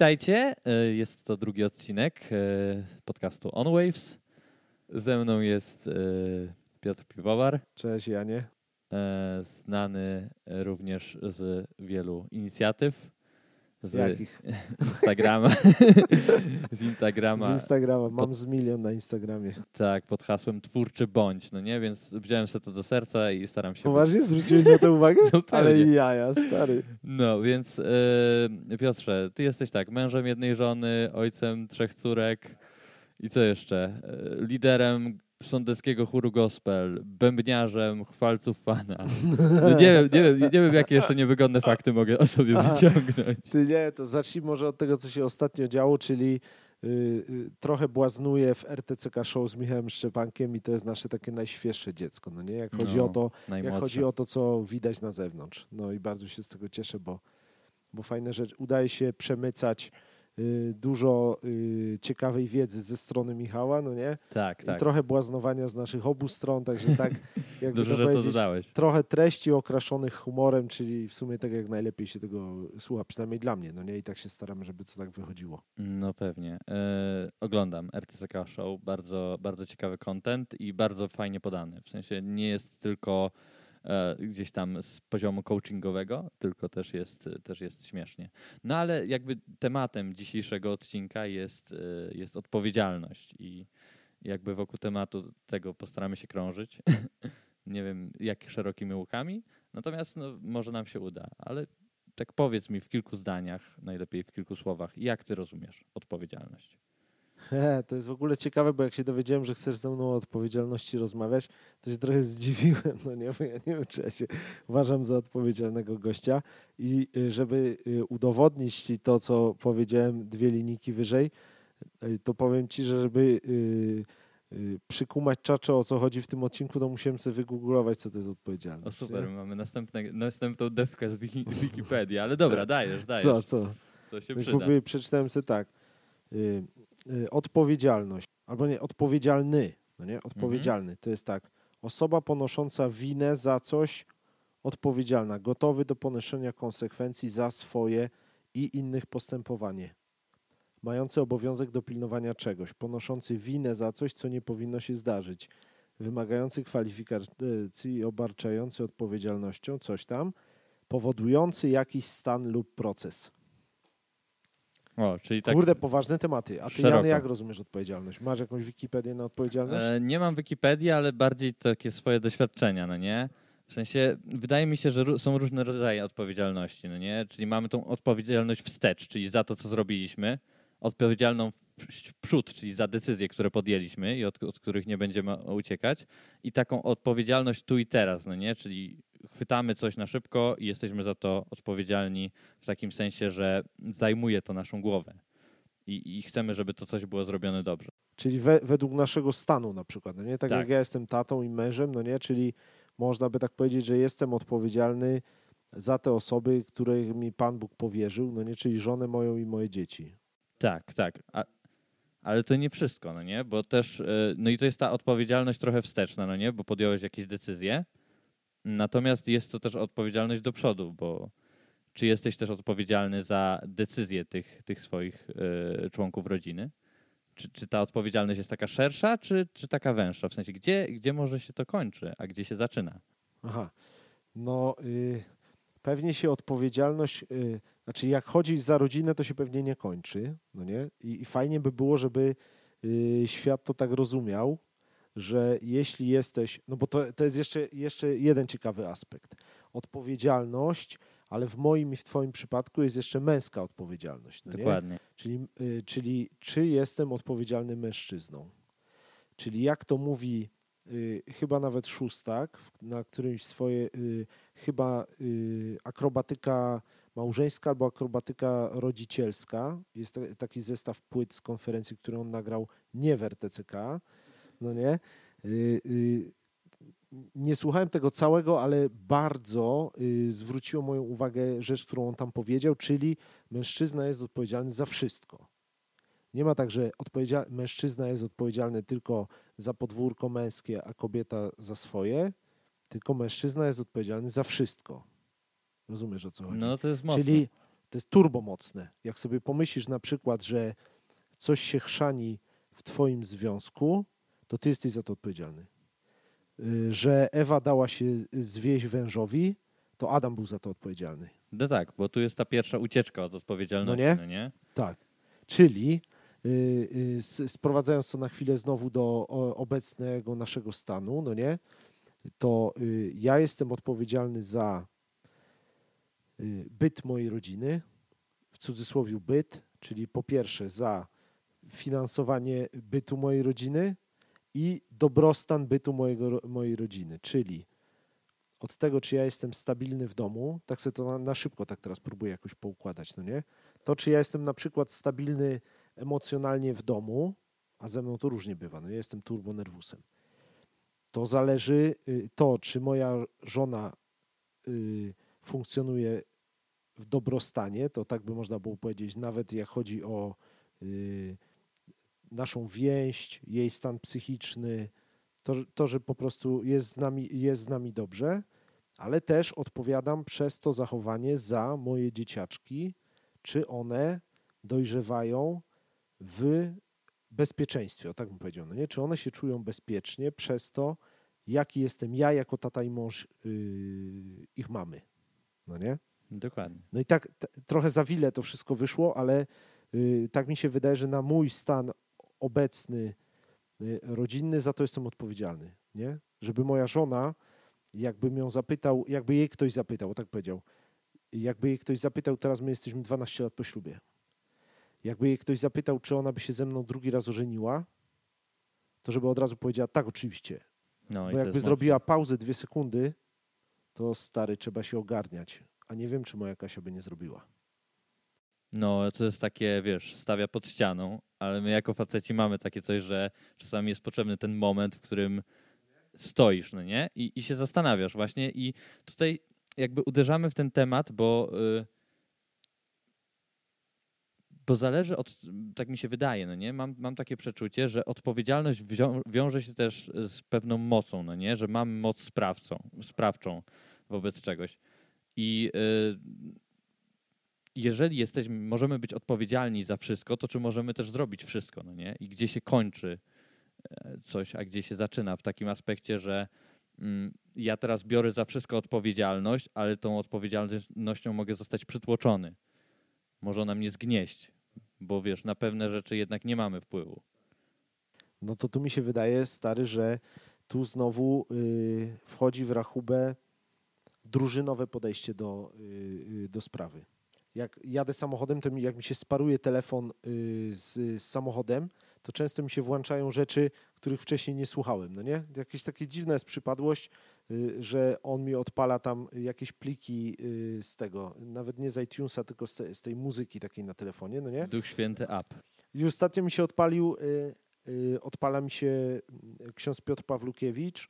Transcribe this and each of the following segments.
Witajcie, e, jest to drugi odcinek e, podcastu On Waves. Ze mną jest e, Piotr Piwowar, Cześć Janie. znany również z wielu inicjatyw. Z Jakich? Instagrama. z Instagrama. Z Instagrama. Mam pod... z milion na Instagramie. Tak, pod hasłem twórczy bądź, no nie? Więc wziąłem sobie to do serca i staram się... Poważnie? Zwróciłeś na to uwagę? no, Ale jaja, stary. No, więc yy, Piotrze, ty jesteś tak, mężem jednej żony, ojcem trzech córek i co jeszcze? Yy, liderem sądeckiego chóru gospel, bębniarzem chwalców Fana. No nie, wiem, nie, wiem, nie wiem, jakie jeszcze niewygodne fakty mogę o sobie wyciągnąć. Ty nie, to zacznij może od tego, co się ostatnio działo, czyli yy, yy, trochę błaznuję w RTCK Show z Michałem Szczepankiem i to jest nasze takie najświeższe dziecko, no nie? Jak chodzi, no, o, to, jak chodzi o to, co widać na zewnątrz. No i bardzo się z tego cieszę, bo, bo fajne rzeczy. Udaje się przemycać Y, dużo y, ciekawej wiedzy ze strony Michała, no nie? Tak, tak. I trochę błaznowania z naszych obu stron, także tak, jakby Dużo, to, to dodałeś. trochę treści okraszonych humorem, czyli w sumie tak jak najlepiej się tego słucha, przynajmniej dla mnie, no nie? I tak się staramy, żeby to tak wychodziło. No pewnie. E, oglądam RTCK Show, bardzo, bardzo ciekawy content i bardzo fajnie podany. W sensie nie jest tylko gdzieś tam z poziomu coachingowego, tylko też jest, też jest śmiesznie. No ale jakby tematem dzisiejszego odcinka jest, e, jest odpowiedzialność i jakby wokół tematu tego postaramy się krążyć. Nie wiem jak szerokimi łukami, natomiast no, może nam się uda, ale tak powiedz mi w kilku zdaniach, najlepiej w kilku słowach, jak ty rozumiesz odpowiedzialność? to jest w ogóle ciekawe, bo jak się dowiedziałem, że chcesz ze mną o odpowiedzialności rozmawiać, to się trochę zdziwiłem, no nie, bo ja nie wiem, czy ja się uważam za odpowiedzialnego gościa i y, żeby y, udowodnić ci to, co powiedziałem dwie linijki wyżej, y, to powiem ci, że żeby przykumać czacze, o co chodzi w tym odcinku, to musiałem sobie wygooglować, co to jest odpowiedzialność. O super, nie? mamy następne, następną defkę z Wikipedii, ale dobra, dajesz, dajesz. Co, co? To się przyda. Przeczytałem sobie tak. Y, odpowiedzialność, albo nie, odpowiedzialny, no nie, odpowiedzialny, to jest tak, osoba ponosząca winę za coś, odpowiedzialna, gotowy do ponoszenia konsekwencji za swoje i innych postępowanie, mający obowiązek dopilnowania czegoś, ponoszący winę za coś, co nie powinno się zdarzyć, wymagający kwalifikacji i obarczający odpowiedzialnością coś tam, powodujący jakiś stan lub proces. O, czyli tak Kurde, poważne tematy. A ty, Jan, jak rozumiesz odpowiedzialność? Masz jakąś Wikipedię na odpowiedzialność? E, nie mam Wikipedii, ale bardziej takie swoje doświadczenia, no nie? W sensie, wydaje mi się, że są różne rodzaje odpowiedzialności, no nie? Czyli mamy tą odpowiedzialność wstecz, czyli za to, co zrobiliśmy, odpowiedzialną w przód, czyli za decyzje, które podjęliśmy i od, od których nie będziemy uciekać, i taką odpowiedzialność tu i teraz, no nie? Czyli chwytamy coś na szybko i jesteśmy za to odpowiedzialni w takim sensie, że zajmuje to naszą głowę. I, i chcemy, żeby to coś było zrobione dobrze. Czyli we, według naszego stanu na przykład, no nie? Tak, tak jak ja jestem tatą i mężem, no nie? Czyli można by tak powiedzieć, że jestem odpowiedzialny za te osoby, które mi Pan Bóg powierzył, no nie? Czyli żonę moją i moje dzieci. Tak, tak. A, ale to nie wszystko, no nie? Bo też, e, no i to jest ta odpowiedzialność trochę wsteczna, no nie? Bo podjąłeś jakieś decyzje, Natomiast jest to też odpowiedzialność do przodu, bo czy jesteś też odpowiedzialny za decyzje tych, tych swoich y, członków rodziny? Czy, czy ta odpowiedzialność jest taka szersza, czy, czy taka węższa? W sensie, gdzie, gdzie może się to kończy, a gdzie się zaczyna? Aha. No, y, pewnie się odpowiedzialność, y, znaczy jak chodzi za rodzinę, to się pewnie nie kończy, no nie? I, i fajnie by było, żeby y, świat to tak rozumiał, że jeśli jesteś, no bo to, to jest jeszcze, jeszcze jeden ciekawy aspekt. Odpowiedzialność, ale w moim i w Twoim przypadku jest jeszcze męska odpowiedzialność. No Dokładnie. Czyli, y, czyli czy jestem odpowiedzialnym mężczyzną? Czyli jak to mówi y, chyba nawet szóstak, na którymś swoje, y, chyba y, akrobatyka małżeńska albo akrobatyka rodzicielska. Jest taki zestaw płyt z konferencji, którą on nagrał nie w RTCK, no nie? Y, y, nie słuchałem tego całego, ale bardzo y, zwróciło moją uwagę rzecz, którą on tam powiedział, czyli mężczyzna jest odpowiedzialny za wszystko. Nie ma tak, że mężczyzna jest odpowiedzialny tylko za podwórko męskie, a kobieta za swoje, tylko mężczyzna jest odpowiedzialny za wszystko. Rozumiesz o co chodzi? No to jest mocne. Czyli To jest turbomocne. Jak sobie pomyślisz na przykład, że coś się chrzani w twoim związku, to ty jesteś za to odpowiedzialny. Y, że Ewa dała się zwieść wężowi, to Adam był za to odpowiedzialny. No tak, bo tu jest ta pierwsza ucieczka od odpowiedzialności, No nie? no nie? Tak. Czyli y, y, sprowadzając to na chwilę znowu do obecnego naszego stanu, no nie, to ja jestem odpowiedzialny za byt mojej rodziny, w cudzysłowie byt, czyli po pierwsze za finansowanie bytu mojej rodziny i dobrostan bytu mojego, mojej rodziny, czyli od tego, czy ja jestem stabilny w domu, tak sobie to na, na szybko tak teraz próbuję jakoś poukładać, no nie? To, czy ja jestem na przykład stabilny emocjonalnie w domu, a ze mną to różnie bywa, no ja jestem turbonerwusem, to zależy y, to, czy moja żona y, funkcjonuje w dobrostanie, to tak by można było powiedzieć, nawet jak chodzi o y, naszą więź, jej stan psychiczny, to, to, że po prostu jest z, nami, jest z nami dobrze, ale też odpowiadam przez to zachowanie za moje dzieciaczki, czy one dojrzewają w bezpieczeństwie, o tak bym powiedział, no nie? Czy one się czują bezpiecznie przez to, jaki jestem ja jako tata i mąż yy, ich mamy, no nie? Dokładnie. No i tak trochę za wile to wszystko wyszło, ale y, tak mi się wydaje, że na mój stan obecny y, rodzinny za to jestem odpowiedzialny, nie? Żeby moja żona, jakbym ją zapytał, jakby jej ktoś zapytał, tak powiedział, jakby jej ktoś zapytał, teraz my jesteśmy 12 lat po ślubie, jakby jej ktoś zapytał, czy ona by się ze mną drugi raz ożeniła, to żeby od razu powiedziała, tak, oczywiście. No, Bo jakby zrobiła pauzę dwie sekundy, to stary, trzeba się ogarniać. A nie wiem, czy moja Kasia by nie zrobiła. No, to jest takie, wiesz, stawia pod ścianą, ale my jako faceci mamy takie coś, że czasami jest potrzebny ten moment, w którym stoisz, no nie? I, i się zastanawiasz właśnie i tutaj jakby uderzamy w ten temat, bo y, bo zależy od, tak mi się wydaje, no nie? Mam, mam takie przeczucie, że odpowiedzialność wzią, wiąże się też z pewną mocą, no nie? Że mamy moc sprawcą, sprawczą wobec czegoś. I y, jeżeli jesteśmy, możemy być odpowiedzialni za wszystko, to czy możemy też zrobić wszystko, no nie? I gdzie się kończy e, coś, a gdzie się zaczyna w takim aspekcie, że mm, ja teraz biorę za wszystko odpowiedzialność, ale tą odpowiedzialnością mogę zostać przytłoczony. Może ona mnie zgnieść, bo wiesz, na pewne rzeczy jednak nie mamy wpływu. No to tu mi się wydaje, stary, że tu znowu y, wchodzi w rachubę drużynowe podejście do, y, y, do sprawy. Jak jadę samochodem, to mi, jak mi się sparuje telefon y, z, z samochodem, to często mi się włączają rzeczy, których wcześniej nie słuchałem, no nie? Jakieś takie dziwna jest przypadłość, y, że on mi odpala tam jakieś pliki y, z tego, nawet nie z iTunesa, tylko z, z tej muzyki takiej na telefonie, no nie? Duch Święty up. I ostatnio mi się odpalił, odpala mi się y, ksiądz Piotr Pawlukiewicz,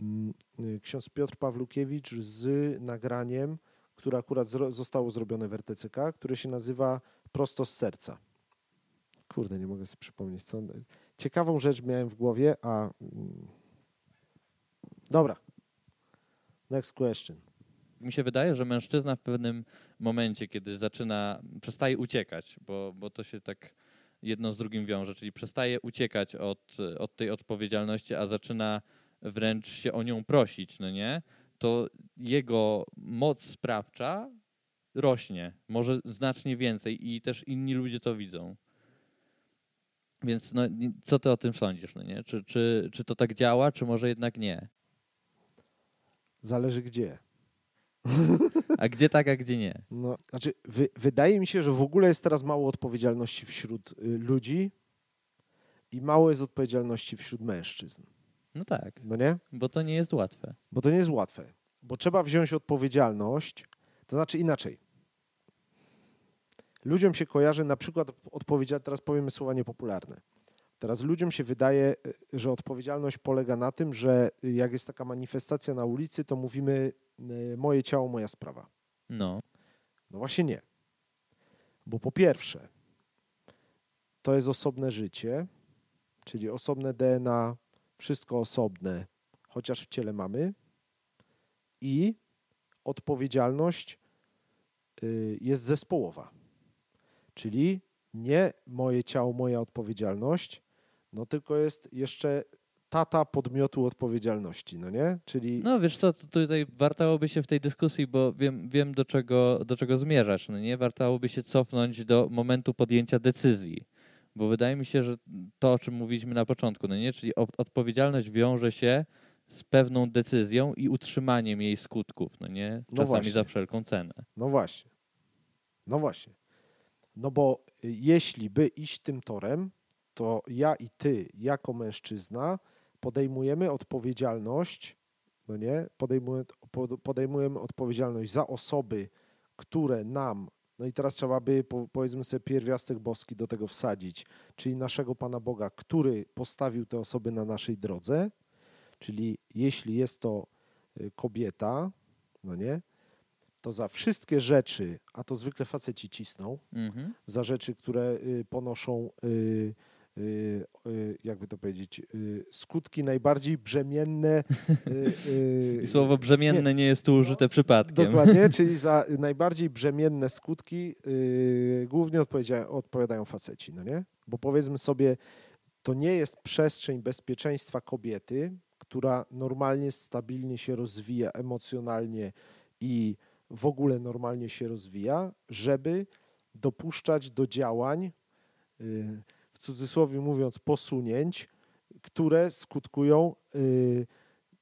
mm, ksiądz Piotr Pawlukiewicz z nagraniem, które akurat zro, zostało zrobione w RTCK, które się nazywa Prosto z serca. Kurde, nie mogę sobie przypomnieć. Co... Ciekawą rzecz miałem w głowie, a... mm, Dobra. Next question. Mi się wydaje, że mężczyzna w pewnym momencie, kiedy zaczyna, przestaje uciekać, bo, bo to się tak jedno z drugim wiąże, czyli przestaje uciekać od, od tej odpowiedzialności, a zaczyna wręcz się o nią prosić, no nie? To jego moc sprawcza rośnie, może znacznie więcej i też inni ludzie to widzą. Więc no, co ty o tym sądzisz, no nie? Czy, czy, czy to tak działa, czy może jednak nie? Zależy gdzie. A gdzie tak, a gdzie nie? No, znaczy, wy, wydaje mi się, że w ogóle jest teraz mało odpowiedzialności wśród y, ludzi i mało jest odpowiedzialności wśród mężczyzn. No tak, No nie? bo to nie jest łatwe. Bo to nie jest łatwe. Bo trzeba wziąć odpowiedzialność, to znaczy inaczej. Ludziom się kojarzy na przykład odpowiedzialność, teraz powiemy słowa niepopularne. Teraz ludziom się wydaje, y, że odpowiedzialność polega na tym, że jak jest taka manifestacja na ulicy, to mówimy y, moje ciało, moja sprawa. No, No właśnie nie. Bo po pierwsze, to jest osobne życie, czyli osobne DNA, wszystko osobne, chociaż w ciele mamy. I odpowiedzialność y, jest zespołowa. Czyli nie moje ciało, moja odpowiedzialność, no tylko jest jeszcze tata podmiotu odpowiedzialności, no nie? Czyli... No wiesz co, tutaj wartałoby się w tej dyskusji, bo wiem, wiem do, czego, do czego zmierzasz, no nie? Wartałoby się cofnąć do momentu podjęcia decyzji, bo wydaje mi się, że to, o czym mówiliśmy na początku, no nie? Czyli odpowiedzialność wiąże się z pewną decyzją i utrzymaniem jej skutków, no nie? No Czasami no za wszelką cenę. No właśnie. No właśnie. No bo y, jeśli by iść tym torem, to ja i ty, jako mężczyzna, podejmujemy odpowiedzialność, no nie? Podejmujemy, podejmujemy odpowiedzialność za osoby, które nam, no i teraz trzeba by, powiedzmy sobie, pierwiastek boski do tego wsadzić, czyli naszego Pana Boga, który postawił te osoby na naszej drodze, czyli jeśli jest to y, kobieta, no nie, to za wszystkie rzeczy, a to zwykle faceci cisną, mhm. za rzeczy, które y, ponoszą y, jakby to powiedzieć, y, skutki najbardziej brzemienne. I słowo brzemienne nie, nie jest tu użyte no, przypadkiem. Dokładnie, czyli za najbardziej brzemienne skutki głównie odpowiadają faceci, no nie? Bo powiedzmy sobie, to nie jest przestrzeń bezpieczeństwa kobiety, która normalnie, stabilnie się rozwija emocjonalnie i w ogóle normalnie się rozwija, żeby dopuszczać do działań w cudzysłowie mówiąc, posunięć, które skutkują y,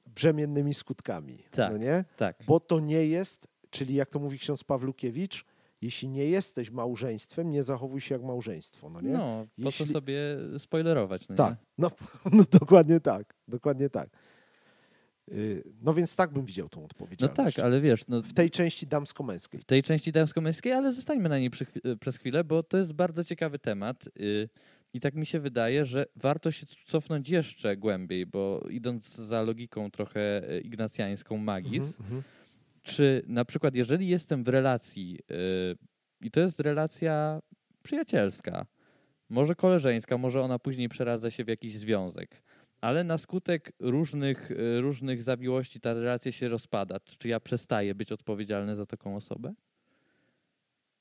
brzemiennymi skutkami. Tak, no nie? tak. Bo to nie jest, czyli jak to mówi ksiądz Pawlukiewicz, jeśli nie jesteś małżeństwem, nie zachowuj się jak małżeństwo. No, nie? no jeśli... po co sobie spoilerować? No tak, no, no, dokładnie tak, dokładnie tak. Y, no więc tak bym widział tą odpowiedzialność. No tak, ale wiesz... No, w tej części damsko-męskiej. W tej części damsko-męskiej, ale zostańmy na niej przez chwilę, bo to jest bardzo ciekawy temat. I tak mi się wydaje, że warto się cofnąć jeszcze głębiej, bo idąc za logiką trochę e, ignacjańską magis, mm -hmm. czy na przykład jeżeli jestem w relacji yy, i to jest relacja przyjacielska, może koleżeńska, może ona później przeradza się w jakiś związek, ale na skutek różnych, yy, różnych zawiłości ta relacja się rozpada. Czy ja przestaję być odpowiedzialny za taką osobę?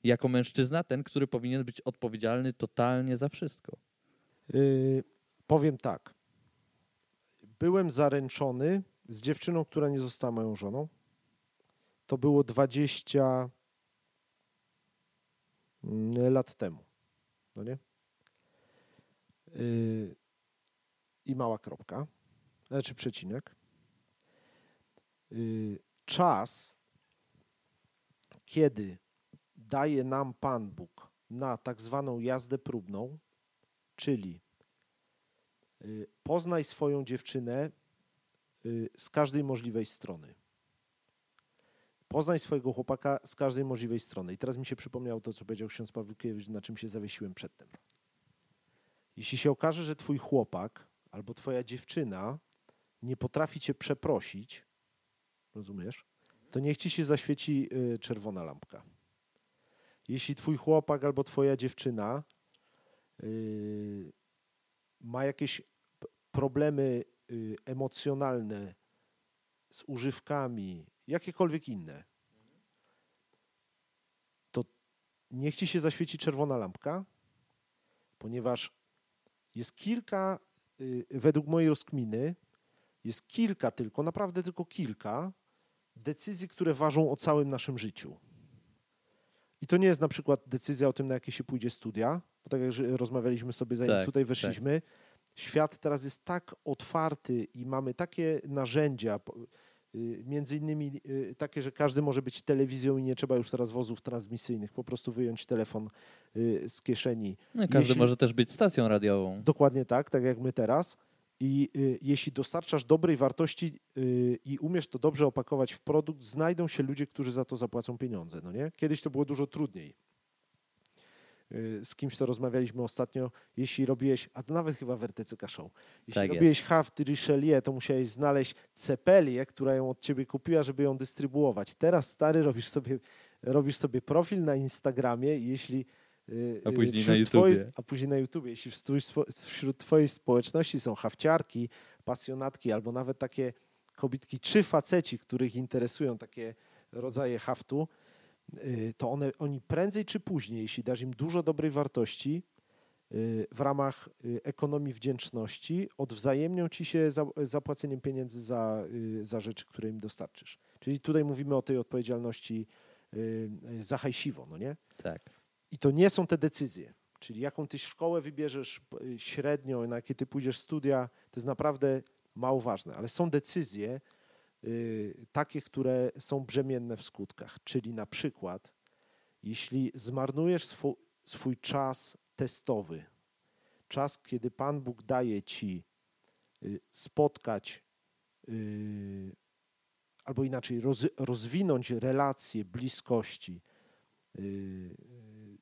Jako mężczyzna, ten, który powinien być odpowiedzialny totalnie za wszystko? Yy, powiem tak. Byłem zaręczony z dziewczyną, która nie została moją żoną. To było 20 mm, lat temu. No nie? Yy, I mała kropka, znaczy przecinek. Yy, czas, kiedy daje nam Pan Bóg na tak zwaną jazdę próbną, czyli y, poznaj swoją dziewczynę y, z każdej możliwej strony. Poznaj swojego chłopaka z każdej możliwej strony. I teraz mi się przypomniało to, co powiedział ksiądz Pawłukiewicz, na czym się zawiesiłem przedtem. Jeśli się okaże, że twój chłopak albo twoja dziewczyna nie potrafi cię przeprosić, rozumiesz, to niech ci się zaświeci y, czerwona lampka. Jeśli twój chłopak albo twoja dziewczyna yy, ma jakieś problemy yy, emocjonalne z używkami, jakiekolwiek inne, to niech ci się zaświeci czerwona lampka, ponieważ jest kilka, yy, według mojej rozkminy, jest kilka tylko, naprawdę tylko kilka decyzji, które ważą o całym naszym życiu. I to nie jest na przykład decyzja o tym, na jakie się pójdzie studia, bo tak jak rozmawialiśmy sobie, zanim tak, tutaj weszliśmy, tak. świat teraz jest tak otwarty i mamy takie narzędzia, y, między innymi y, takie, że każdy może być telewizją i nie trzeba już teraz wozów transmisyjnych, po prostu wyjąć telefon y, z kieszeni. No, każdy Jeśli... może też być stacją radiową. Dokładnie tak, tak jak my teraz. I y, jeśli dostarczasz dobrej wartości y, i umiesz to dobrze opakować w produkt, znajdą się ludzie, którzy za to zapłacą pieniądze. No nie? Kiedyś to było dużo trudniej. Y, z kimś to rozmawialiśmy ostatnio. Jeśli robiłeś, a to nawet chyba w RTCK Show, jeśli tak robiłeś haft Richelieu, to musiałeś znaleźć cepelię, która ją od ciebie kupiła, żeby ją dystrybuować. Teraz, stary, robisz sobie, robisz sobie profil na Instagramie i jeśli a później na YouTube. a później na YouTube. Jeśli wśród twojej społeczności są hawciarki, pasjonatki albo nawet takie kobitki czy faceci, których interesują takie rodzaje haftu, y, to one, oni prędzej czy później, jeśli dasz im dużo dobrej wartości, y, w ramach y, ekonomii wdzięczności odwzajemnią ci się za, zapłaceniem pieniędzy za, y, za rzeczy, które im dostarczysz. Czyli tutaj mówimy o tej odpowiedzialności y, za hajsiwo, no nie? Tak. I to nie są te decyzje. Czyli jaką ty szkołę wybierzesz y, średnio, na jakie ty pójdziesz studia, to jest naprawdę mało ważne. Ale są decyzje y, takie, które są brzemienne w skutkach. Czyli na przykład, jeśli zmarnujesz swój, swój czas testowy, czas, kiedy Pan Bóg daje ci y, spotkać albo inaczej roz, rozwinąć relacje bliskości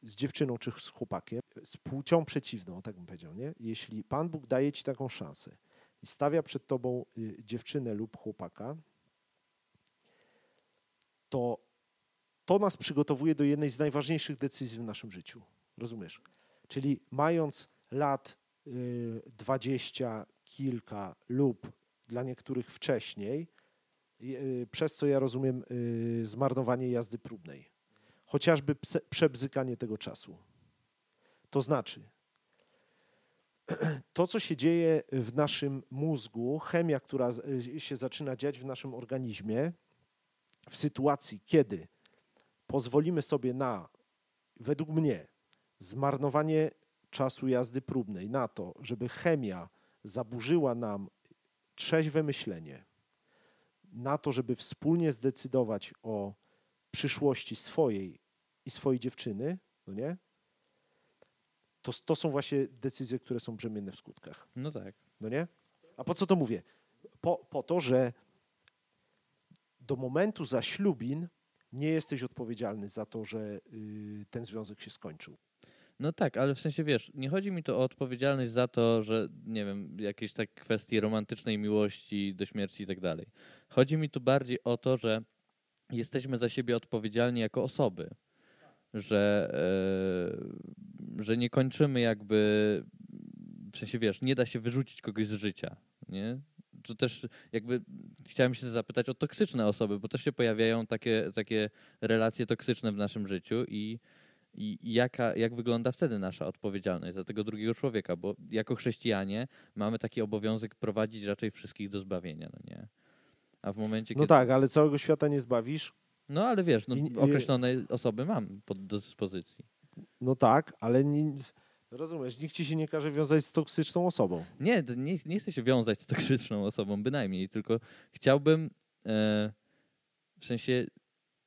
z dziewczyną czy z chłopakiem, z płcią przeciwną, tak bym powiedział, nie? Jeśli Pan Bóg daje ci taką szansę i stawia przed tobą y, dziewczynę lub chłopaka, to to nas przygotowuje do jednej z najważniejszych decyzji w naszym życiu. Rozumiesz? Czyli mając lat y, dwadzieścia kilka lub dla niektórych wcześniej, y, przez co ja rozumiem zmarnowanie jazdy próbnej. Chociażby przebzykanie tego czasu. To znaczy, to, co się dzieje w naszym mózgu, chemia, która z- się zaczyna dziać w naszym organizmie, w sytuacji, kiedy pozwolimy sobie na, według mnie, zmarnowanie czasu jazdy próbnej, na to, żeby chemia zaburzyła nam trzeźwe myślenie, na to, żeby wspólnie zdecydować o przyszłości swojej i swojej dziewczyny, no nie? To, to są właśnie decyzje, które są brzemienne w skutkach. No tak. No nie? A po co to mówię? Po, po to, że do momentu zaślubin nie jesteś odpowiedzialny za to, że y, ten związek się skończył. No tak, ale w sensie wiesz, nie chodzi mi to o odpowiedzialność za to, że nie wiem, jakieś tak kwestie romantycznej miłości do śmierci i tak dalej. Chodzi mi tu bardziej o to, że jesteśmy za siebie odpowiedzialni jako osoby. Że, e, że nie kończymy jakby, w sensie wiesz, nie da się wyrzucić kogoś z życia, nie? To też jakby chciałem się zapytać o toksyczne osoby, bo też się pojawiają takie, takie relacje toksyczne w naszym życiu i i i jaka, jak wygląda wtedy nasza odpowiedzialność za tego drugiego człowieka? Bo jako chrześcijanie mamy taki obowiązek prowadzić raczej wszystkich do zbawienia, no nie? A w momencie, No kiedy... tak, ale całego świata nie zbawisz. No ale wiesz, no, I- i- określone osoby mam pod dyspozycji. No tak, ale nie, rozumiesz, nikt ci się nie każe wiązać z toksyczną osobą. Nie, nie, nie chcę się wiązać z toksyczną osobą, bynajmniej, tylko chciałbym e, w sensie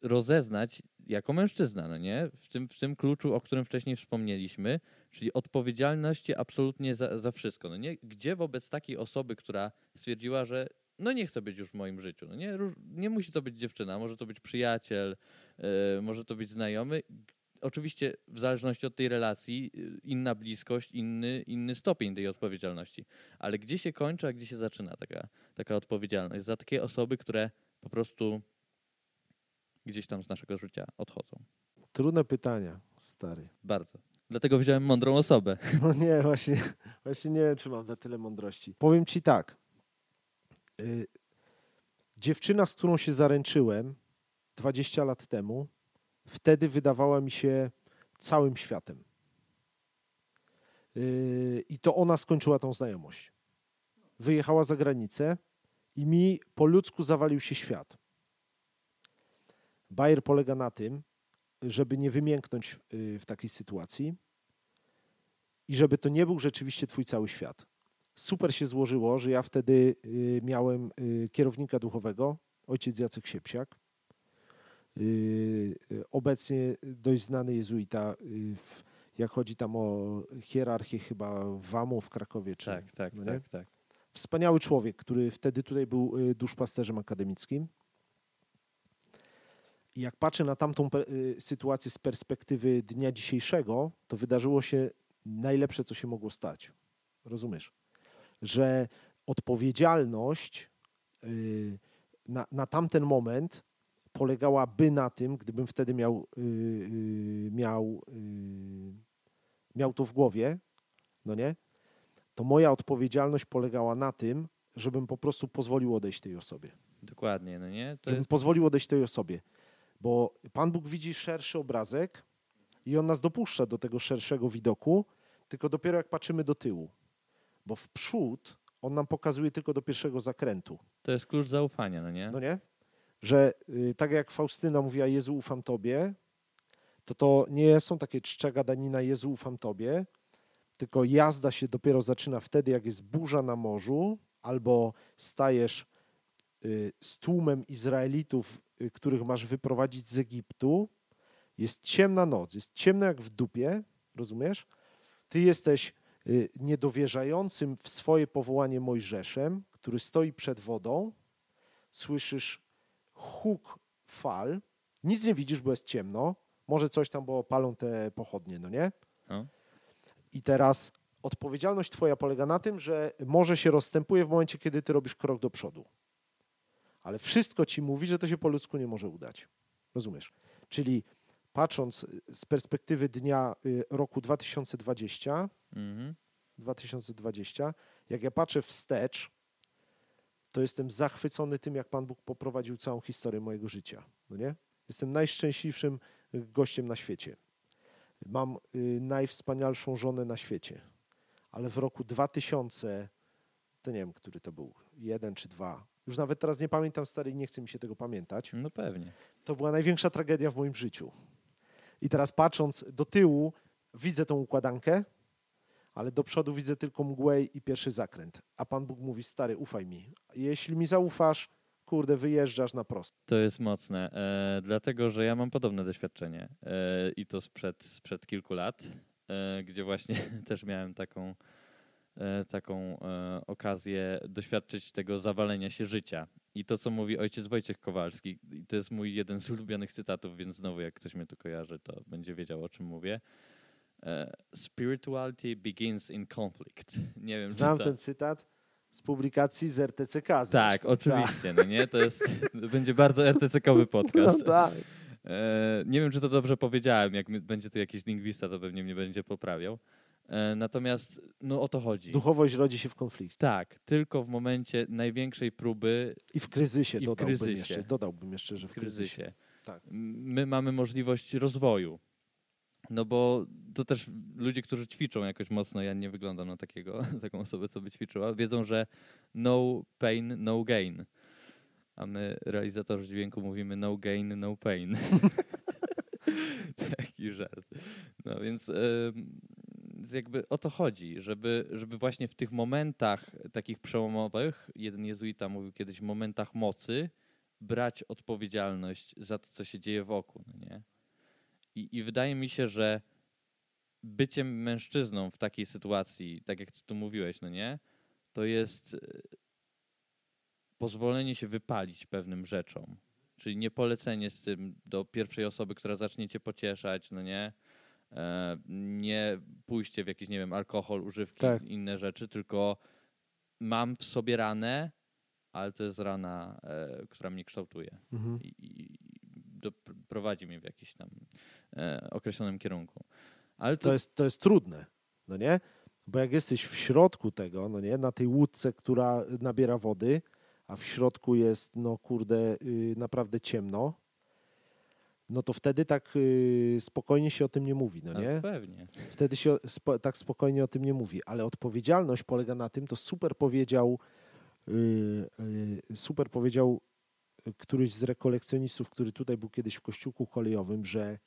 rozeznać jako mężczyzna, no nie? W tym, w tym kluczu, o którym wcześniej wspomnieliśmy, czyli odpowiedzialności absolutnie za, za wszystko, no nie? Gdzie wobec takiej osoby, która stwierdziła, że no nie chce być już w moim życiu, no nie? Nie musi to być dziewczyna, może to być przyjaciel, e, może to być znajomy. Oczywiście w zależności od tej relacji y, inna bliskość, inny, inny stopień tej odpowiedzialności. Ale gdzie się kończy, a gdzie się zaczyna taka, taka odpowiedzialność za takie osoby, które po prostu gdzieś tam z naszego życia odchodzą. Trudne pytania, stary. Bardzo. Dlatego wziąłem mądrą osobę. No nie, właśnie, właśnie nie wiem, czy mam na tyle mądrości. Powiem ci tak. Y, dziewczyna, z którą się zaręczyłem 20 lat temu, wtedy wydawała mi się całym światem. Y, I to ona skończyła tą znajomość. Wyjechała za granicę i mi po ludzku zawalił się świat. Bajer polega na tym, żeby nie wymięknąć y, w takiej sytuacji i żeby to nie był rzeczywiście twój cały świat. Super się złożyło, że ja wtedy y, miałem y, kierownika duchowego, ojciec Jacek Siepsiak, y, obecnie dość znany jezuita, w, jak chodzi tam o hierarchię chyba WAMU w Krakowie. Czy, Tak, tak, no tak, tak. Wspaniały człowiek, który wtedy tutaj był duszpasterzem akademickim. I jak patrzę na tamtą sytuację z perspektywy dnia dzisiejszego, to wydarzyło się najlepsze, co się mogło stać. Rozumiesz? Że odpowiedzialność y, na, na tamten moment polegałaby na tym, gdybym wtedy miał, y, y, miał, miał to w głowie, no nie? To moja odpowiedzialność polegała na tym, żebym po prostu pozwolił odejść tej osobie. Dokładnie, no nie? To Żebym jest, pozwolił odejść tej osobie. Bo Pan Bóg widzi szerszy obrazek i On nas dopuszcza do tego szerszego widoku, tylko dopiero jak patrzymy do tyłu. Bo w przód On nam pokazuje tylko do pierwszego zakrętu. To jest klucz zaufania, no nie? No nie? Że y, tak jak Faustyna mówiła, Jezu, ufam Tobie, to to nie są takie czcze gadanina, Jezu, ufam Tobie, tylko jazda się dopiero zaczyna wtedy, jak jest burza na morzu, albo stajesz y, z tłumem Izraelitów, y, których masz wyprowadzić z Egiptu. Jest ciemna noc, jest ciemno jak w dupie, rozumiesz? Ty jesteś niedowierzającym w swoje powołanie Mojżeszem, który stoi przed wodą, słyszysz huk fal, nic nie widzisz, bo jest ciemno, może coś tam, bo palą te pochodnie, no nie? No. I teraz odpowiedzialność twoja polega na tym, że morze się rozstępuje w momencie, kiedy ty robisz krok do przodu. Ale wszystko ci mówi, że to się po ludzku nie może udać. Rozumiesz? Czyli patrząc z perspektywy dnia y, roku 2020, Mhm. 2020, jak ja patrzę wstecz, to jestem zachwycony tym, jak Pan Bóg poprowadził całą historię mojego życia. No nie? Jestem najszczęśliwszym y, gościem na świecie. Mam y, najwspanialszą żonę na świecie. Ale w roku 2000, to nie wiem, który to był, jeden czy dwa, już nawet teraz nie pamiętam, stary, i nie chce mi się tego pamiętać. No pewnie. To była największa tragedia w moim życiu. I teraz patrząc do tyłu, widzę tą układankę, ale do przodu widzę tylko mgłę i pierwszy zakręt. A Pan Bóg mówi, stary, ufaj mi. Jeśli mi zaufasz, kurde, wyjeżdżasz na prosto. To jest mocne, e, dlatego że ja mam podobne doświadczenie e, i to sprzed, sprzed kilku lat, e, gdzie właśnie też miałem taką, taką e, okazję doświadczyć tego zawalenia się życia. I to, co mówi ojciec Wojciech Kowalski, i to jest mój jeden z ulubionych cytatów, więc znowu jak ktoś mnie tu kojarzy, to będzie wiedział, o czym mówię. E, Spirituality begins in conflict. Nie wiem, Znam czy to... ten cytat z publikacji z RTCK. Tak, zresztą. oczywiście, no nie? To jest, będzie bardzo RTC-kowy podcast. No tak. E, nie wiem, czy to dobrze powiedziałem. Jak będzie tu jakiś lingwista, to pewnie mnie będzie poprawiał. E, natomiast no o to chodzi. Duchowość rodzi się w konflikcie. Tak, tylko w momencie największej próby I w kryzysie I w dodałbym kryzysie. jeszcze. Dodałbym jeszcze, że w kryzysie. kryzysie. Tak. My mamy możliwość rozwoju. No bo to też ludzie, którzy ćwiczą jakoś mocno, ja nie wyglądam na takiego, taką osobę, co by ćwiczyła, wiedzą, że no pain, no gain. A my, realizatorzy dźwięku, mówimy no gain, no pain. Taki żart. No więc em, jakby o to chodzi, żeby, żeby właśnie w tych momentach takich przełomowych, jeden jezuita mówił kiedyś, momentach mocy, brać odpowiedzialność za to, co się dzieje wokół. No nie? I, I wydaje mi się, że byciem mężczyzną w takiej sytuacji, tak jak ty tu mówiłeś, no nie, to jest e, pozwolenie się wypalić pewnym rzeczom. Czyli nie polecenie z tym do pierwszej osoby, która zacznie cię pocieszać, no nie, nie pójście w jakiś, nie wiem, alkohol, używki, Tak. inne rzeczy, tylko mam w sobie ranę, ale to jest rana, e, która mnie kształtuje Mhm. i, i do, prowadzi mnie w jakimś tam e, określonym kierunku. Ale to, To jest, to jest trudne, no nie? Bo jak jesteś w środku tego, no nie, na tej łódce, która nabiera wody, a w środku jest, no kurde, y, naprawdę ciemno, no to wtedy tak y, spokojnie się o tym nie mówi, no nie? pewnie. Wtedy się spo, tak spokojnie o tym nie mówi, ale odpowiedzialność polega na tym, to super powiedział, y, y, super powiedział któryś z rekolekcjonistów, który tutaj był kiedyś w kościółku kolejowym, że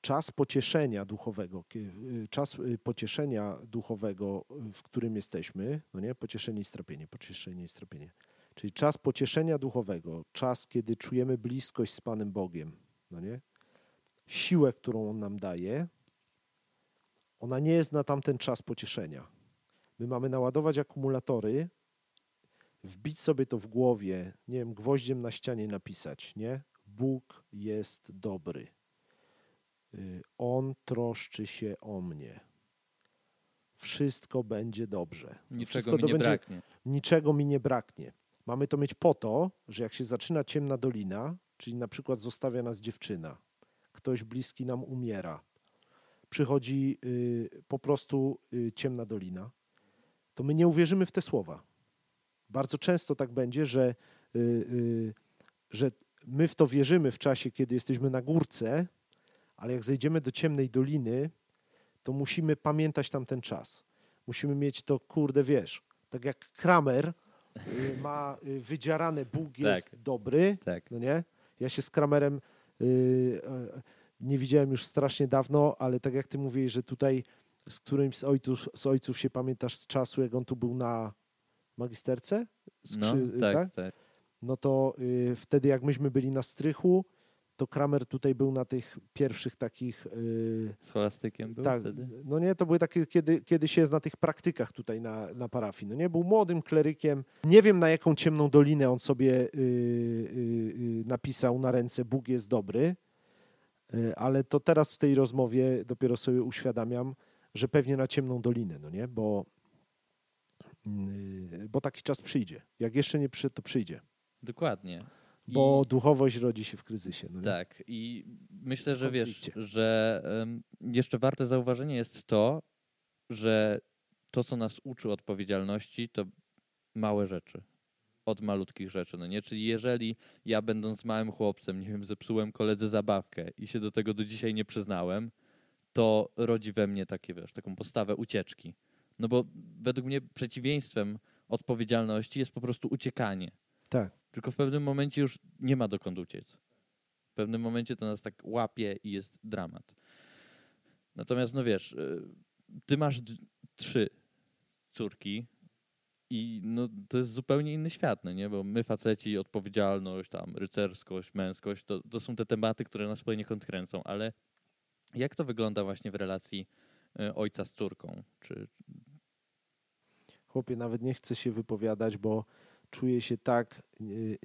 czas pocieszenia duchowego, czas pocieszenia duchowego, w którym jesteśmy, no nie, pocieszenie i strapienie, pocieszenie i strapienie, czyli czas pocieszenia duchowego, czas, kiedy czujemy bliskość z Panem Bogiem, no nie, siłę, którą On nam daje, ona nie jest na tamten czas pocieszenia. My mamy naładować akumulatory, wbić sobie to w głowie, nie wiem, gwoździem na ścianie napisać, nie? Bóg jest dobry. Y, On troszczy się o mnie. Wszystko będzie dobrze. Niczego Wszystko mi nie będzie- braknie. niczego mi nie braknie. Mamy to mieć po to, że jak się zaczyna ciemna dolina, czyli na przykład zostawia nas dziewczyna, ktoś bliski nam umiera, przychodzi y, po prostu y, ciemna dolina, to my nie uwierzymy w te słowa. Bardzo często tak będzie, że, y, y, że my w to wierzymy w czasie, kiedy jesteśmy na górce, ale jak zejdziemy do ciemnej doliny, to musimy pamiętać tam ten czas. Musimy mieć to, kurde, wiesz, tak jak Kramer ma y, wydzierane, Bóg jest Tak. dobry, Tak. no nie? Ja się z Kramerem y, e, nie widziałem już strasznie dawno, ale tak jak ty mówisz, że tutaj z którymś z ojców, z ojców się pamiętasz z czasu, jak on tu był na magisterce? No, Skrzy- tak, tak. no to y, wtedy jak myśmy byli na strychu, to Kramer tutaj był na tych pierwszych takich. Y, Z cholastykiem był tak, wtedy? no nie, to były takie, kiedy, kiedy się jest na tych praktykach tutaj na, na parafii. No nie, był młodym klerykiem. Nie wiem na jaką ciemną dolinę on sobie y, y, y, napisał na ręce Bóg jest dobry, y, ale to teraz w tej rozmowie dopiero sobie uświadamiam, że pewnie na ciemną dolinę, no nie, bo, y, bo taki czas przyjdzie. Jak jeszcze nie przyszedł, to przyjdzie. Dokładnie. I- Bo duchowość rodzi się w kryzysie. No nie? Tak, i myślę, że wiesz, że jeszcze warte zauważenia jest to, że to, co nas uczy odpowiedzialności, to małe rzeczy. Od malutkich rzeczy, no nie? Czyli jeżeli ja będąc małym chłopcem, nie wiem, zepsułem koledze zabawkę i się do tego do dzisiaj nie przyznałem, to rodzi we mnie takie, wiesz, taką postawę ucieczki. No bo według mnie przeciwieństwem odpowiedzialności jest po prostu uciekanie. Tak. Tylko w pewnym momencie już nie ma dokąd uciec. W pewnym momencie to nas tak łapie i jest dramat. Natomiast, no wiesz, y, ty masz trzy córki i no, to jest zupełnie inny świat, no nie? Bo my faceci, odpowiedzialność, tam rycerskość, męskość, to, to są te tematy, które nas poniekąd kręcą, ale jak to wygląda właśnie w relacji y, ojca z córką? Czy, Chłopie, nawet nie chcę się wypowiadać, bo czuję się tak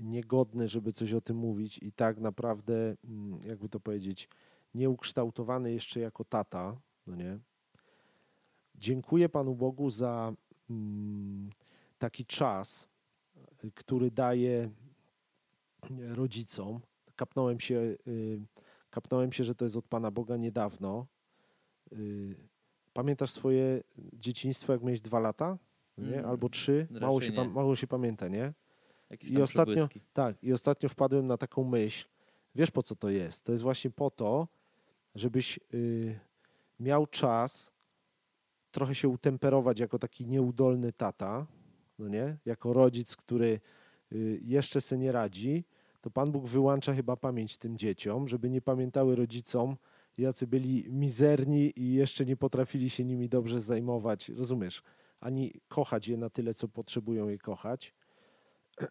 niegodny, żeby coś o tym mówić i tak naprawdę, mm, jakby to powiedzieć, nieukształtowany jeszcze jako tata, no nie? Dziękuję Panu Bogu za mm, taki czas, y, który daje y, rodzicom. Kapnąłem się, y, kapnąłem się, że to jest od Pana Boga niedawno. Pamiętasz swoje dzieciństwo, jak miałeś dwa lata? Nie? Mm, Albo trzy? Mało się, mało się pamięta, nie? I ostatnio-? Tak, i ostatnio wpadłem na taką myśl. Wiesz po co to jest? To jest właśnie po to, żebyś y, miał czas trochę się utemperować jako taki nieudolny tata, no nie? Jako rodzic, który y, jeszcze se nie radzi, to Pan Bóg wyłącza chyba pamięć tym dzieciom, żeby nie pamiętały rodzicom, jacy byli mizerni i jeszcze nie potrafili się nimi dobrze zajmować, rozumiesz? Ani kochać je na tyle, co potrzebują je kochać.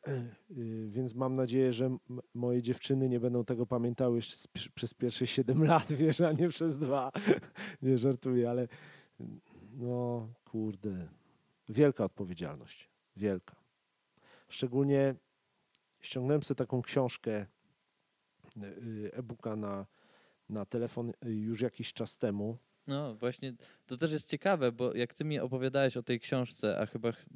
Y, Więc mam nadzieję, że moje dziewczyny nie będą tego pamiętały przez pierwsze 7 lat, wiesz, a nie przez dwa. Nie żartuję, ale no kurde, wielka odpowiedzialność, wielka. Szczególnie ściągnąłem sobie taką książkę y, e-booka na, na telefon y, już jakiś czas temu. No właśnie, to też jest ciekawe, bo jak ty mi opowiadałeś o tej książce, a chyba ch-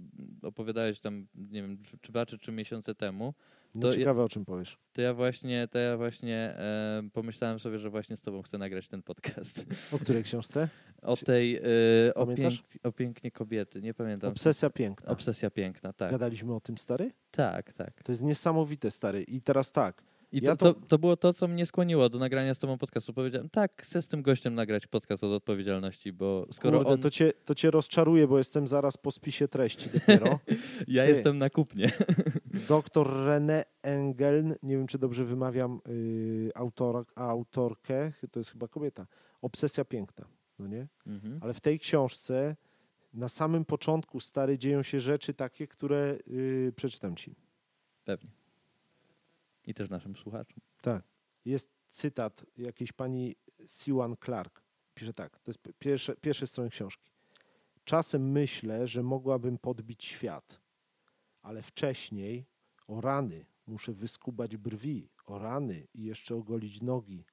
opowiadałeś tam, nie wiem, czy- dwa czy trzy miesiące temu, No To ja- ciekawe, o czym powiesz. to ja właśnie, to ja właśnie e, pomyślałem sobie, że właśnie z tobą chcę nagrać ten podcast. O której książce? O tej, e, o, pięk, o pięknie kobiety, nie pamiętam. Obsesja piękna. Obsesja piękna, tak. Gadaliśmy o tym, stary? Tak, tak. To jest niesamowite, stary. I teraz tak, I Ja to, to- to, było to, co mnie skłoniło do nagrania z tobą podcastu. Powiedziałem, tak, chcę z tym gościem nagrać podcast od odpowiedzialności, bo skoro Kurde, on... to, cię, to cię rozczaruje, bo jestem zaraz po spisie treści dopiero. Ja Ty. jestem na kupnie. Doktor René Engeln, nie wiem czy dobrze wymawiam yy, autor, autorkę, to jest chyba kobieta. Obsesja piękna, no nie? Mhm. Ale w tej książce na samym początku, stary, dzieją się rzeczy takie, które yy, przeczytam ci. Pewnie. I też naszym słuchaczom. Tak. Jest cytat jakiejś pani Siwan Clark. Pisze tak, to jest pierwsze, pierwsze strony książki. Czasem myślę, że mogłabym podbić świat, ale wcześniej o rany muszę wyskubać brwi, o rany i jeszcze ogolić nogi,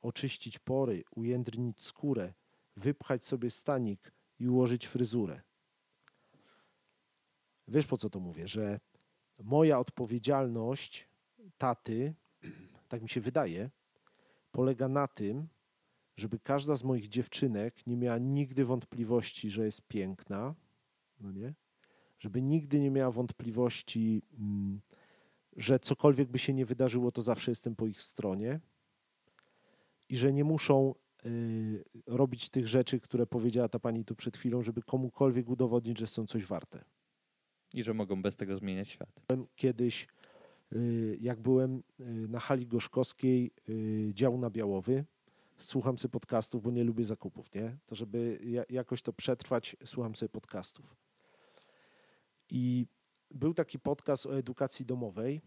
oczyścić pory, ujędrnić skórę, wypchać sobie stanik i ułożyć fryzurę. Wiesz po co to mówię, że moja odpowiedzialność taty, tak mi się wydaje, polega na tym, żeby każda z moich dziewczynek nie miała nigdy wątpliwości, że jest piękna, no nie? Żeby nigdy nie miała wątpliwości, mm, że cokolwiek by się nie wydarzyło, to zawsze jestem po ich stronie i że nie muszą y, robić tych rzeczy, które powiedziała ta pani tu przed chwilą, żeby komukolwiek udowodnić, że są coś warte. I że mogą bez tego zmieniać świat. Kiedyś, jak byłem y, na hali gorzkowskiej, y, dział na Białowy, słucham sobie podcastów, bo nie lubię zakupów, nie? To żeby jakoś to przetrwać, słucham sobie podcastów. I był taki podcast o edukacji domowej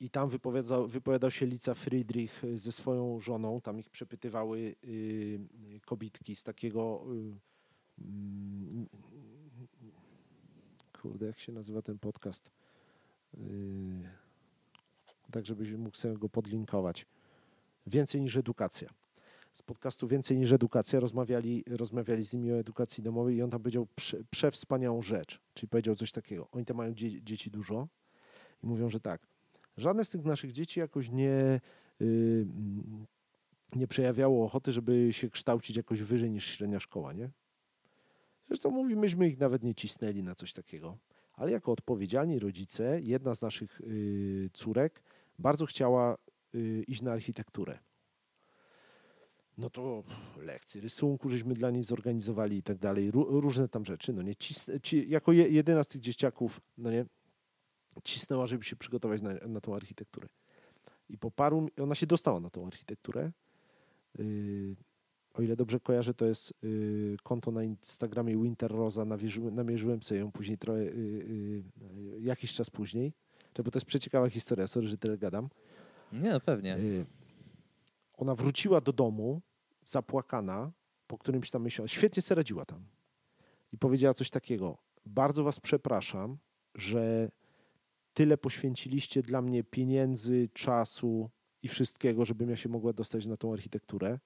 i tam wypowiadał, wypowiadał się Lica Friedrich ze swoją żoną, tam ich przepytywały y, kobitki z takiego y, y, kurde, jak się nazywa ten podcast? Y, tak, żebyś mógł sobie go podlinkować. Więcej niż edukacja. Z podcastu Więcej niż edukacja rozmawiali, rozmawiali z nimi o edukacji domowej i on tam powiedział prze, przewspaniałą rzecz. Czyli powiedział coś takiego. Oni tam mają dzie, dzieci dużo i mówią, że tak, żadne z tych naszych dzieci jakoś nie, yy, nie przejawiało ochoty, żeby się kształcić jakoś wyżej niż średnia szkoła, nie? Zresztą mówi, myśmy ich nawet nie cisnęli na coś takiego. Ale jako odpowiedzialni rodzice, jedna z naszych yy, córek bardzo chciała yy, iść na architekturę. No to lekcje rysunku żeśmy dla niej zorganizowali i tak dalej. Różne tam rzeczy. No nie, ci, jako je, jedyna z tych dzieciaków, no nie, cisnęła, żeby się przygotować na, na tą architekturę. I po paru, ona się dostała na tą architekturę. Yy, o ile dobrze kojarzę, to jest yy, konto na Instagramie Winter Rosa, namierzyłem, namierzyłem sobie ją później trochę, yy, yy, jakiś czas później, bo to jest przeciekawa historia, sorry, że tyle gadam. Nie, no pewnie. Y, ona wróciła do domu zapłakana po którymś tam miesiącu. Świetnie sobie radziła tam. I powiedziała coś takiego. Bardzo was przepraszam, że tyle poświęciliście dla mnie pieniędzy, czasu i wszystkiego, żebym ja się mogła dostać na tą architekturę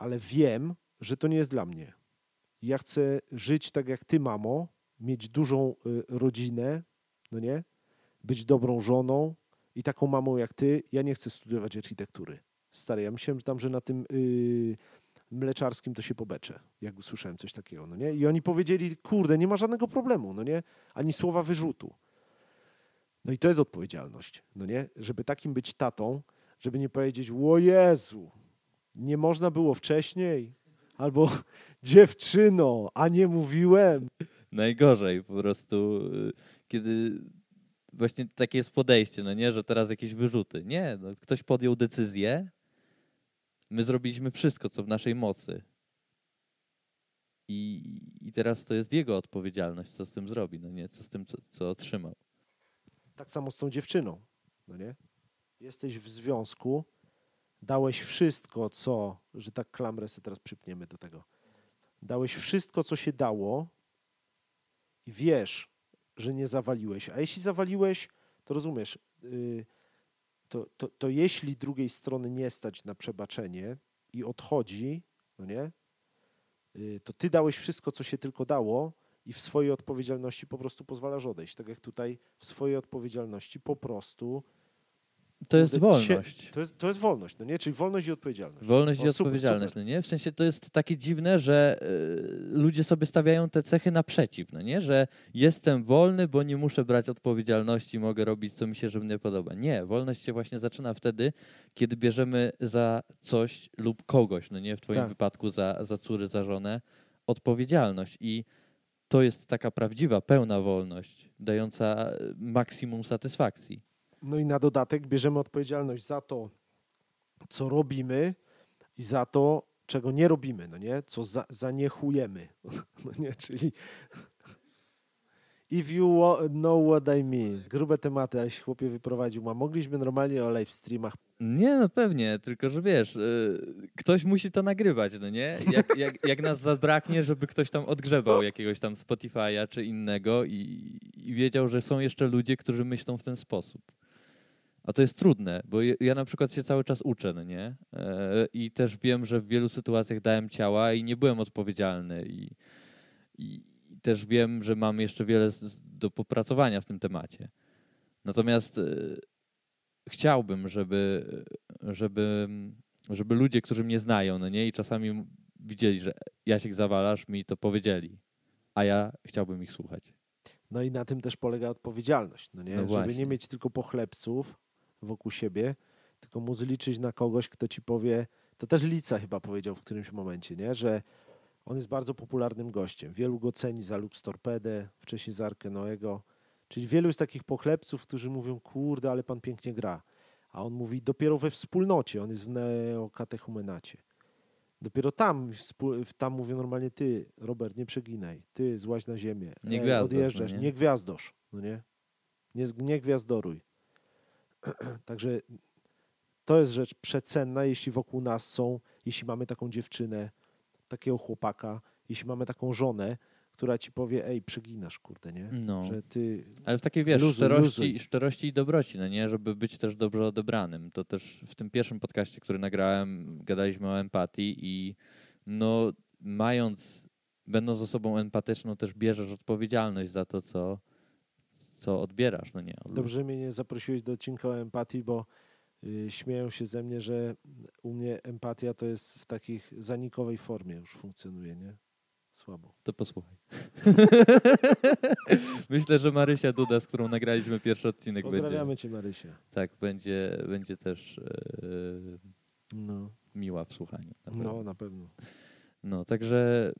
ale wiem, że to nie jest dla mnie. Ja chcę żyć tak jak ty, mamo, mieć dużą y, rodzinę, no nie? Być dobrą żoną i taką mamą jak ty. Ja nie chcę studiować architektury. Stary, ja myślałem że tam, że na tym yy, mleczarskim to się pobeczę, jak usłyszałem coś takiego, no nie? I oni powiedzieli, kurde, nie ma żadnego problemu, no nie? Ani słowa wyrzutu. No i to jest odpowiedzialność, no nie? Żeby takim być tatą, żeby nie powiedzieć, o Jezu, nie można było wcześniej? Albo dziewczyno, a nie mówiłem. Najgorzej po prostu, y, kiedy właśnie takie jest podejście, no nie, że teraz jakieś wyrzuty. Nie, no, ktoś podjął decyzję, my zrobiliśmy wszystko, co w naszej mocy. I, I teraz to jest jego odpowiedzialność, co z tym zrobi, no nie, co z tym, co, co otrzymał. Tak samo z tą dziewczyną, no nie? Jesteś w związku, Dałeś wszystko, co, że tak klamrę sobie teraz przypniemy do tego. Dałeś wszystko, co się dało i wiesz, że nie zawaliłeś. A jeśli zawaliłeś, to rozumiesz, yy, to, to, to jeśli drugiej strony nie stać na przebaczenie i odchodzi, no nie, yy, to ty dałeś wszystko, co się tylko dało i w swojej odpowiedzialności po prostu pozwalasz odejść. Tak jak tutaj w swojej odpowiedzialności po prostu to jest wolność. To jest, to jest wolność, no nie? Czyli wolność i odpowiedzialność. Wolność o, i odpowiedzialność, super. no nie? W sensie to jest takie dziwne, że y, ludzie sobie stawiają te cechy naprzeciw, no nie? Że jestem wolny, bo nie muszę brać odpowiedzialności, mogę robić, co mi się żywnie podoba. Nie, wolność się właśnie zaczyna wtedy, kiedy bierzemy za coś lub kogoś, no nie? W twoim tak. wypadku za, za córy, za żonę, odpowiedzialność i to jest taka prawdziwa, pełna wolność, dająca maksimum satysfakcji. No i na dodatek bierzemy odpowiedzialność za to, co robimy i za to, czego nie robimy, no nie? Co za, zaniechujemy, no nie? Czyli if you know what I mean. Grube tematy, ale się chłopie wyprowadził. A mogliśmy normalnie o live streamach. Nie, no pewnie, tylko że wiesz, yy, ktoś musi to nagrywać, no nie? Jak, jak, jak nas zabraknie, żeby ktoś tam odgrzebał jakiegoś tam Spotify'a czy innego i, i wiedział, że są jeszcze ludzie, którzy myślą w ten sposób. A to jest trudne, bo ja na przykład się cały czas uczę, no nie? E, I też wiem, że w wielu sytuacjach dałem ciała i nie byłem odpowiedzialny. I, i, też wiem, że mam jeszcze wiele do popracowania w tym temacie. Natomiast e, chciałbym, żeby, żeby, żeby ludzie, którzy mnie znają, no nie? I czasami widzieli, że Jasiek zawalasz, mi to powiedzieli, a ja chciałbym ich słuchać. No i na tym też polega odpowiedzialność, no nie? No Żeby nie mieć tylko pochlebców wokół siebie, tylko móc liczyć na kogoś, kto ci powie, to też Lica chyba powiedział w którymś momencie, nie? Że on jest bardzo popularnym gościem. Wielu go ceni za Lux Torpedę, wcześniej za Arkę Noego. Czyli wielu jest takich pochlebców, którzy mówią, kurde, ale pan pięknie gra. A on mówi dopiero we wspólnocie, on jest w neokatechumenacie. Dopiero tam, tam mówią normalnie ty, Robert, nie przeginaj, ty złaź na ziemię, Nie Ej, gwiazdosz, odjeżdżasz, no nie? nie? gwiazdosz, no nie? Nie, nie gwiazdoruj. Także to jest rzecz przecenna, jeśli wokół nas są, jeśli mamy taką dziewczynę, takiego chłopaka, jeśli mamy taką żonę, która ci powie, ej, przeginasz, kurde, nie? No. Że ty, Ale w takiej, wiesz, Luzuj, szczerości, luzuj. szczerości i dobroci, no nie? Żeby być też dobrze odebranym. To też w tym pierwszym podcaście, który nagrałem, gadaliśmy o empatii i no mając, będąc osobą empatyczną, też bierzesz odpowiedzialność za to, co, co odbierasz, no nie? Dobrze mnie nie zaprosiłeś do odcinka o empatii, bo y, śmieją się ze mnie, że u mnie empatia to jest w takich zanikowej formie już funkcjonuje, nie? Słabo. To posłuchaj. Myślę, że Marysia Duda, z którą nagraliśmy pierwszy odcinek, Pozdrawiamy będzie, cię, Marysia. tak, będzie, będzie też e, No, miła w słuchaniu. na no na pewno. No, także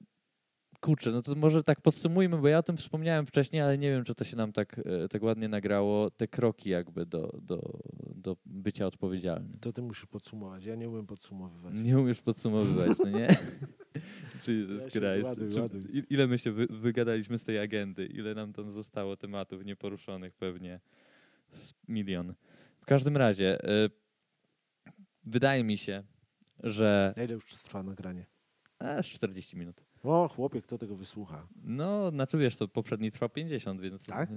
kurczę, no to może tak podsumujmy, bo ja o tym wspomniałem wcześniej, ale nie wiem, czy to się nam tak, e, tak ładnie nagrało, te kroki jakby do, do, do bycia odpowiedzialnym. To ty musisz podsumować. Ja nie umiem podsumowywać. Nie umiesz podsumowywać, no nie? Jesus Ja Christ. ładuj, ładuj. Ile my się wy, wygadaliśmy z tej agendy? Ile nam tam zostało tematów nieporuszonych? Pewnie z milion. W każdym razie, y, wydaje mi się, że Na ile już trwa nagranie? aż 40 minut. O, chłopie, kto tego wysłucha? No, znaczy wiesz, to poprzedni trwał 50, więc Tak?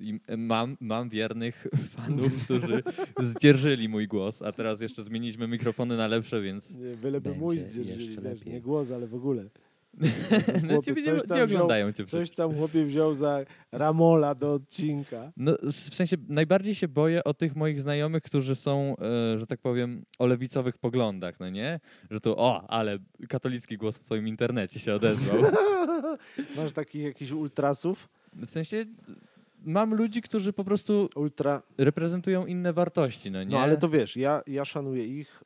i mam, mam wiernych fanów, którzy zdzierżyli mój głos, a teraz jeszcze zmieniliśmy mikrofony na lepsze, więc Nie, Byleby Będzie mój zdzierżyli, wiesz, lepiej. nie głos, ale w ogóle. No, ciebie coś nie, tam nie wziął- oglądają cię Coś tam chłopie wziął za Ramola do odcinka. No, w sensie najbardziej się boję o tych moich znajomych, którzy są, e, że tak powiem, o lewicowych poglądach, no nie? Że to, o, ale katolicki głos w swoim internecie się odezwał. Masz takich jakichś ultrasów? W sensie mam ludzi, którzy po prostu Ultra. reprezentują inne wartości, no nie? No ale to wiesz, ja, ja szanuję ich,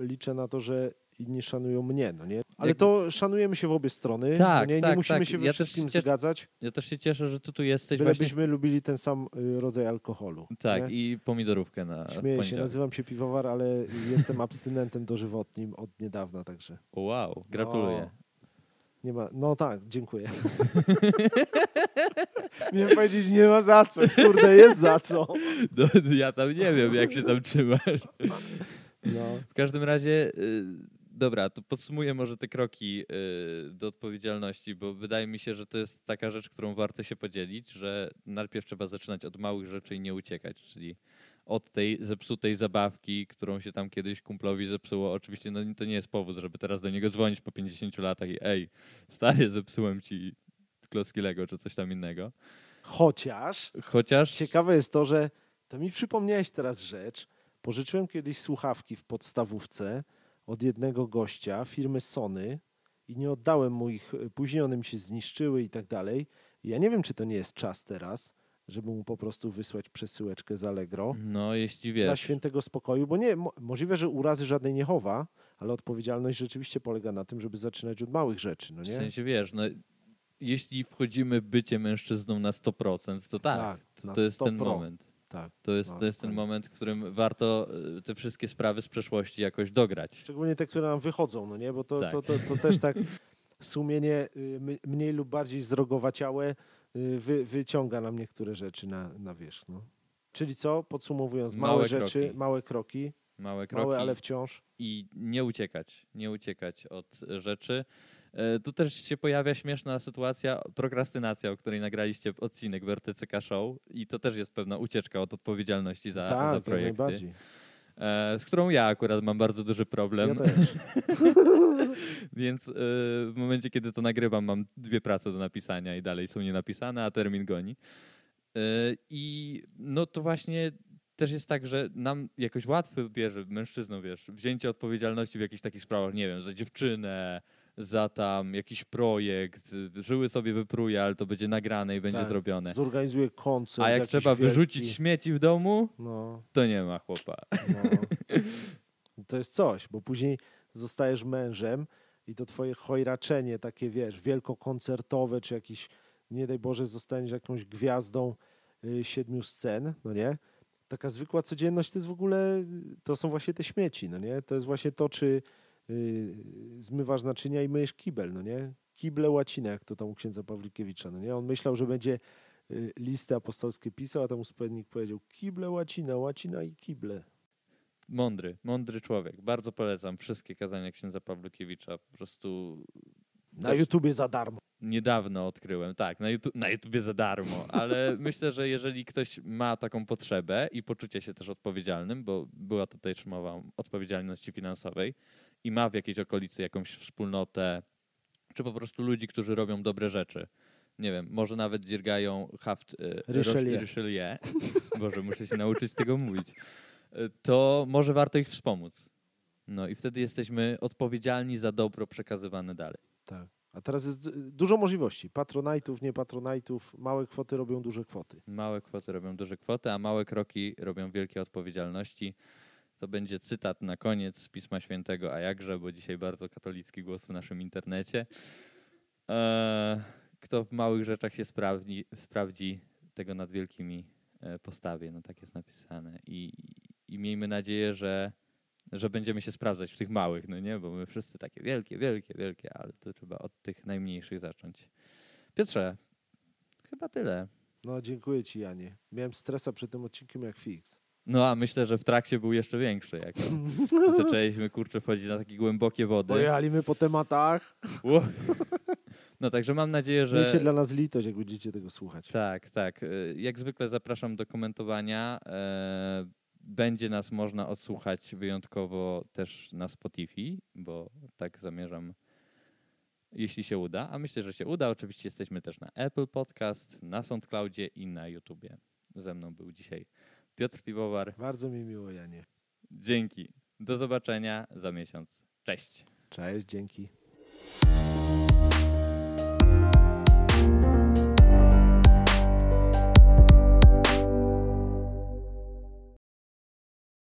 liczę na to, że inni szanują mnie, no nie? Ale Jak- to szanujemy się w obie strony. Tak, no nie, tak, nie musimy tak. się we Ja wszystkim zgadzać, Ja też się cieszę, że ty tu jesteś właśnie. bylebyśmy lubili ten sam y, rodzaj alkoholu. Tak, nie? i pomidorówkę na Śmieję się, nazywam się piwowar, ale jestem abstynentem dożywotnim od niedawna, także Wow, gratuluję. nie ma, no tak, dziękuję. Miałem powiedzieć, nie ma za co, kurde, jest za co. No, ja tam nie wiem, jak się tam trzymasz. No. W każdym razie, y, dobra, to podsumuję może te kroki y, do odpowiedzialności, bo wydaje mi się, że to jest taka rzecz, którą warto się podzielić, że najpierw trzeba zaczynać od małych rzeczy i nie uciekać, czyli od tej zepsutej zabawki, którą się tam kiedyś kumplowi zepsuło. Oczywiście no, to nie jest powód, żeby teraz do niego dzwonić po 50 latach i ej, stary, zepsułem ci klocki Lego czy coś tam innego. Chociaż Chociaż... ciekawe jest to, że to mi przypomniałeś teraz rzecz. Pożyczyłem kiedyś słuchawki w podstawówce od jednego gościa firmy Sony i nie oddałem mu ich. Później one mi się zniszczyły i tak dalej. Ja nie wiem, czy to nie jest czas teraz, żeby mu po prostu wysłać przesyłeczkę z Allegro. No, jeśli Dla wiesz... świętego spokoju, bo nie, mo, możliwe, że urazy żadnej nie chowa, ale odpowiedzialność rzeczywiście polega na tym, żeby zaczynać od małych rzeczy, no W nie? sensie wiesz, no, jeśli wchodzimy w bycie mężczyzną na 100%, to tak, to, na to jest ten 100%. moment. Tak. To jest, No, to jest ten moment, w którym warto y, te wszystkie sprawy z przeszłości jakoś dograć. Szczególnie te, które nam wychodzą, no nie? Bo to, Tak. to, to, to też tak sumienie y, mniej lub bardziej zrogowaciałe y, wy, wyciąga nam niektóre rzeczy na, na wierzch. No. Czyli co? Podsumowując, małe, Małe rzeczy, kroki. małe kroki, Małe kroki małe, ale wciąż. i nie uciekać, nie uciekać od rzeczy. E, Tu też się pojawia śmieszna sytuacja, prokrastynacja, o której nagraliście odcinek w RTCK Show i to też jest pewna ucieczka od odpowiedzialności za, za tak, jak projekty, najbardziej. e, z którą ja akurat mam bardzo duży problem. Ja. Więc y, w momencie, kiedy to nagrywam, mam dwie prace do napisania i dalej są nienapisane, a termin goni. Y, I no to właśnie też jest tak, że nam jakoś łatwo bierze, mężczyznom, wiesz, wzięcie odpowiedzialności w jakichś takich sprawach, nie wiem, za dziewczynę, za tam jakiś projekt, żyły sobie wypruje, ale to będzie nagrane i będzie Tak. zrobione. Zorganizuje koncert. A jak trzeba wielki. wyrzucić śmieci w domu, No, to nie ma chłopa. no. To jest coś, bo później zostajesz mężem i to twoje chojraczenie takie, wiesz, wielkokoncertowe, czy jakiś, nie daj Boże, zostaniesz jakąś gwiazdą y, siedmiu scen, no nie? Taka zwykła codzienność to jest w ogóle, to są właśnie te śmieci, no nie? To jest właśnie to, czy zmywasz naczynia i myjesz kibel, no nie? Kible łacina, jak to tam u księdza Pawlikiewicza, no nie? On myślał, że będzie y, listy apostolskie pisał, a tam uspowiednik powiedział kible łacina, łacina i kible. Mądry, mądry człowiek. Bardzo polecam wszystkie kazania księdza Pawlukiewicza. Po prostu Na Też- YouTubie za darmo. niedawno odkryłem. Tak, na, YouTube, na YouTubie za darmo, ale myślę, że jeżeli ktoś ma taką potrzebę i poczucie się też odpowiedzialnym, bo była tutaj też mowa o odpowiedzialności finansowej i ma w jakiejś okolicy jakąś wspólnotę, czy po prostu ludzi, którzy robią dobre rzeczy. Nie wiem, może nawet dziergają haft e, Richelieu. Richelieu. Boże, muszę się nauczyć tego mówić. E, To może warto ich wspomóc. No i wtedy jesteśmy odpowiedzialni za dobro przekazywane dalej. Tak. A teraz jest y, dużo możliwości. Patronajtów, nie patronajtów. Małe kwoty robią duże kwoty. Małe kwoty robią duże kwoty, a małe kroki robią wielkie odpowiedzialności. To będzie cytat na koniec z Pisma Świętego, a jakże, bo dzisiaj bardzo katolicki głos w naszym internecie. Eee, kto w małych rzeczach się sprawdzi, sprawdzi tego nad wielkimi e, postawie. No tak jest napisane. I, i miejmy nadzieję, że, że będziemy się sprawdzać w tych małych, no nie? Bo my wszyscy takie wielkie, wielkie, wielkie, ale to trzeba od tych najmniejszych zacząć. Piotrze, chyba tyle. No dziękuję ci, Janie. Miałem stresa przed tym odcinkiem jak fix. No a myślę, że w trakcie był jeszcze większy. Jak zaczęliśmy kurczę wchodzić na takie głębokie wody. Pojechaliśmy po tematach. Ło. No także mam nadzieję, że. Miejcie dla nas litość, jak będziecie tego słuchać. Tak, tak. Y, Jak zwykle zapraszam do komentowania. E, Będzie nas można odsłuchać wyjątkowo też na Spotify, bo tak zamierzam, jeśli się uda. A myślę, że się uda. Oczywiście jesteśmy też na Apple Podcast, na SoundCloudzie i na YouTubie. Ze mną był dzisiaj Piotr Piwowar. Bardzo mi miło, Janie. Dzięki. Do zobaczenia za miesiąc. Cześć. Cześć, dzięki.